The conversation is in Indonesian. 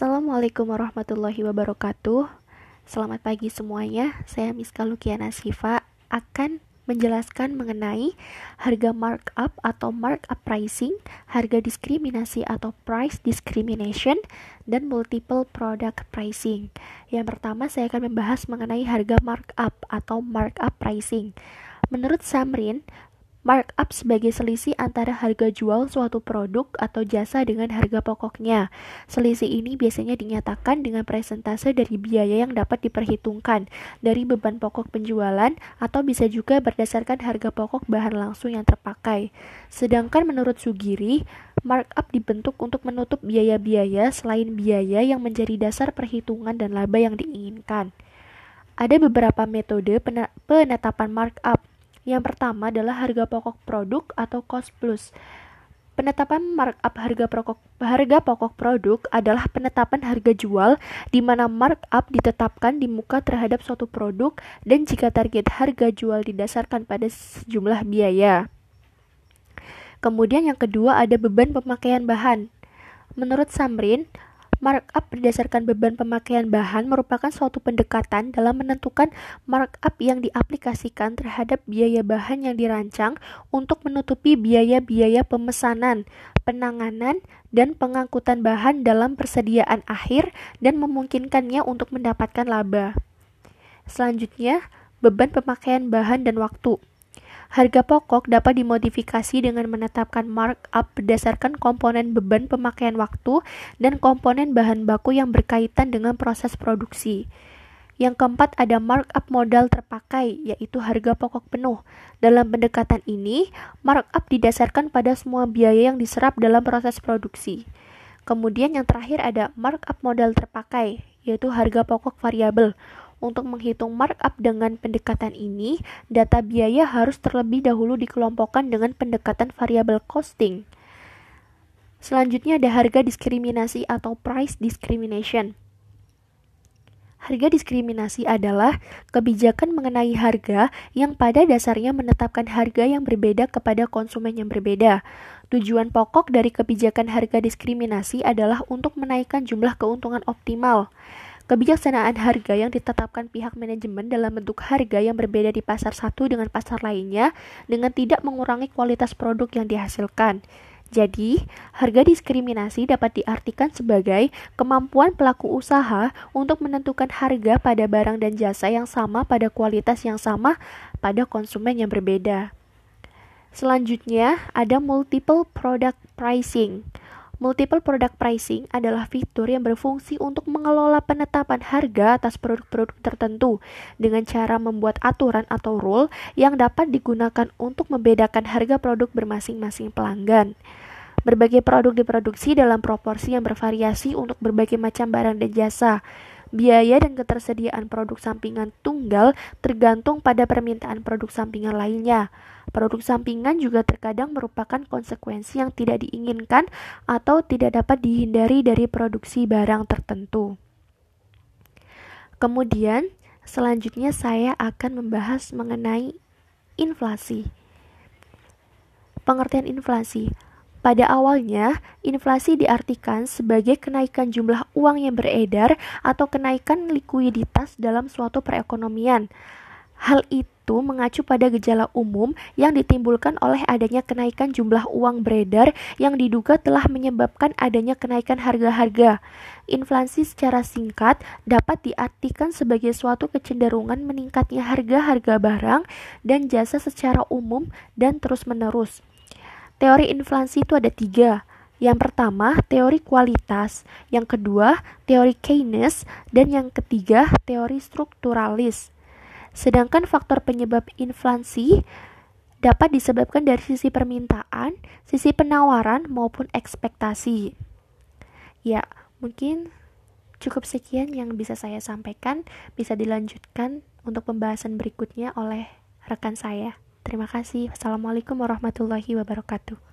Assalamualaikum warahmatullahi wabarakatuh. Selamat pagi semuanya. Saya Miska Lukiana Siva akan menjelaskan mengenai harga markup atau markup pricing, harga diskriminasi atau price discrimination, dan multiple product pricing. Yang pertama saya akan membahas mengenai harga markup atau markup pricing. Menurut Samrin, Markup sebagai selisih antara harga jual suatu produk atau jasa dengan harga pokoknya. Selisih ini biasanya dinyatakan dengan presentase dari biaya yang dapat diperhitungkan dari beban pokok penjualan atau bisa juga berdasarkan harga pokok bahan langsung yang terpakai. Sedangkan menurut Sugiri, markup dibentuk untuk menutup biaya-biaya selain biaya yang menjadi dasar perhitungan dan laba yang diinginkan. Ada beberapa metode penetapan markup yang pertama adalah harga pokok produk atau cost plus. Penetapan markup harga pokok harga pokok produk adalah penetapan harga jual di mana markup ditetapkan di muka terhadap suatu produk dan jika target harga jual didasarkan pada sejumlah biaya. Kemudian yang kedua ada beban pemakaian bahan. Menurut Samrin, Markup berdasarkan beban pemakaian bahan merupakan suatu pendekatan dalam menentukan markup yang diaplikasikan terhadap biaya bahan yang dirancang untuk menutupi biaya-biaya pemesanan, penanganan, dan pengangkutan bahan dalam persediaan akhir dan memungkinkannya untuk mendapatkan laba. Selanjutnya, beban pemakaian bahan dan waktu. Harga pokok dapat dimodifikasi dengan menetapkan markup berdasarkan komponen beban pemakaian waktu dan komponen bahan baku yang berkaitan dengan proses produksi. Yang keempat ada markup modal terpakai, yaitu harga pokok penuh. Dalam pendekatan ini, markup didasarkan pada semua biaya yang diserap dalam proses produksi. Kemudian yang terakhir ada markup modal terpakai, yaitu harga pokok variabel. Untuk menghitung markup dengan pendekatan ini, data biaya harus terlebih dahulu dikelompokkan dengan pendekatan variabel costing. Selanjutnya ada harga diskriminasi atau price discrimination. Harga diskriminasi adalah kebijakan mengenai harga yang pada dasarnya menetapkan harga yang berbeda kepada konsumen yang berbeda. Tujuan pokok dari kebijakan harga diskriminasi adalah untuk menaikkan jumlah keuntungan optimal. Kebijaksanaan harga yang ditetapkan pihak manajemen dalam bentuk harga yang berbeda di pasar satu dengan pasar lainnya dengan tidak mengurangi kualitas produk yang dihasilkan. Jadi, harga diskriminasi dapat diartikan sebagai kemampuan pelaku usaha untuk menentukan harga pada barang dan jasa yang sama pada kualitas yang sama pada konsumen yang berbeda. Selanjutnya, ada multiple product pricing. Multiple product pricing adalah fitur yang berfungsi untuk mengelola penetapan harga atas produk-produk tertentu dengan cara membuat aturan atau rule yang dapat digunakan untuk membedakan harga produk bermasing-masing pelanggan. Berbagai produk diproduksi dalam proporsi yang bervariasi untuk berbagai macam barang dan jasa. Biaya dan ketersediaan produk sampingan tunggal tergantung pada permintaan produk sampingan lainnya. Produk sampingan juga terkadang merupakan konsekuensi yang tidak diinginkan atau tidak dapat dihindari dari produksi barang tertentu. Kemudian, selanjutnya saya akan membahas mengenai inflasi. Pengertian inflasi pada awalnya, inflasi diartikan sebagai kenaikan jumlah uang yang beredar atau kenaikan likuiditas dalam suatu perekonomian. Hal itu mengacu pada gejala umum yang ditimbulkan oleh adanya kenaikan jumlah uang beredar yang diduga telah menyebabkan adanya kenaikan harga-harga. Inflasi secara singkat dapat diartikan sebagai suatu kecenderungan meningkatnya harga-harga barang dan jasa secara umum dan terus-menerus. Teori inflasi itu ada tiga, yang pertama, teori kualitas. Yang kedua, teori Keynes. Dan yang ketiga, teori strukturalis. Sedangkan faktor penyebab inflasi dapat disebabkan dari sisi permintaan, sisi penawaran maupun ekspektasi. Ya, mungkin cukup sekian yang bisa saya sampaikan, bisa dilanjutkan untuk pembahasan berikutnya oleh rekan saya. Terima kasih. Wassalamualaikum warahmatullahi wabarakatuh.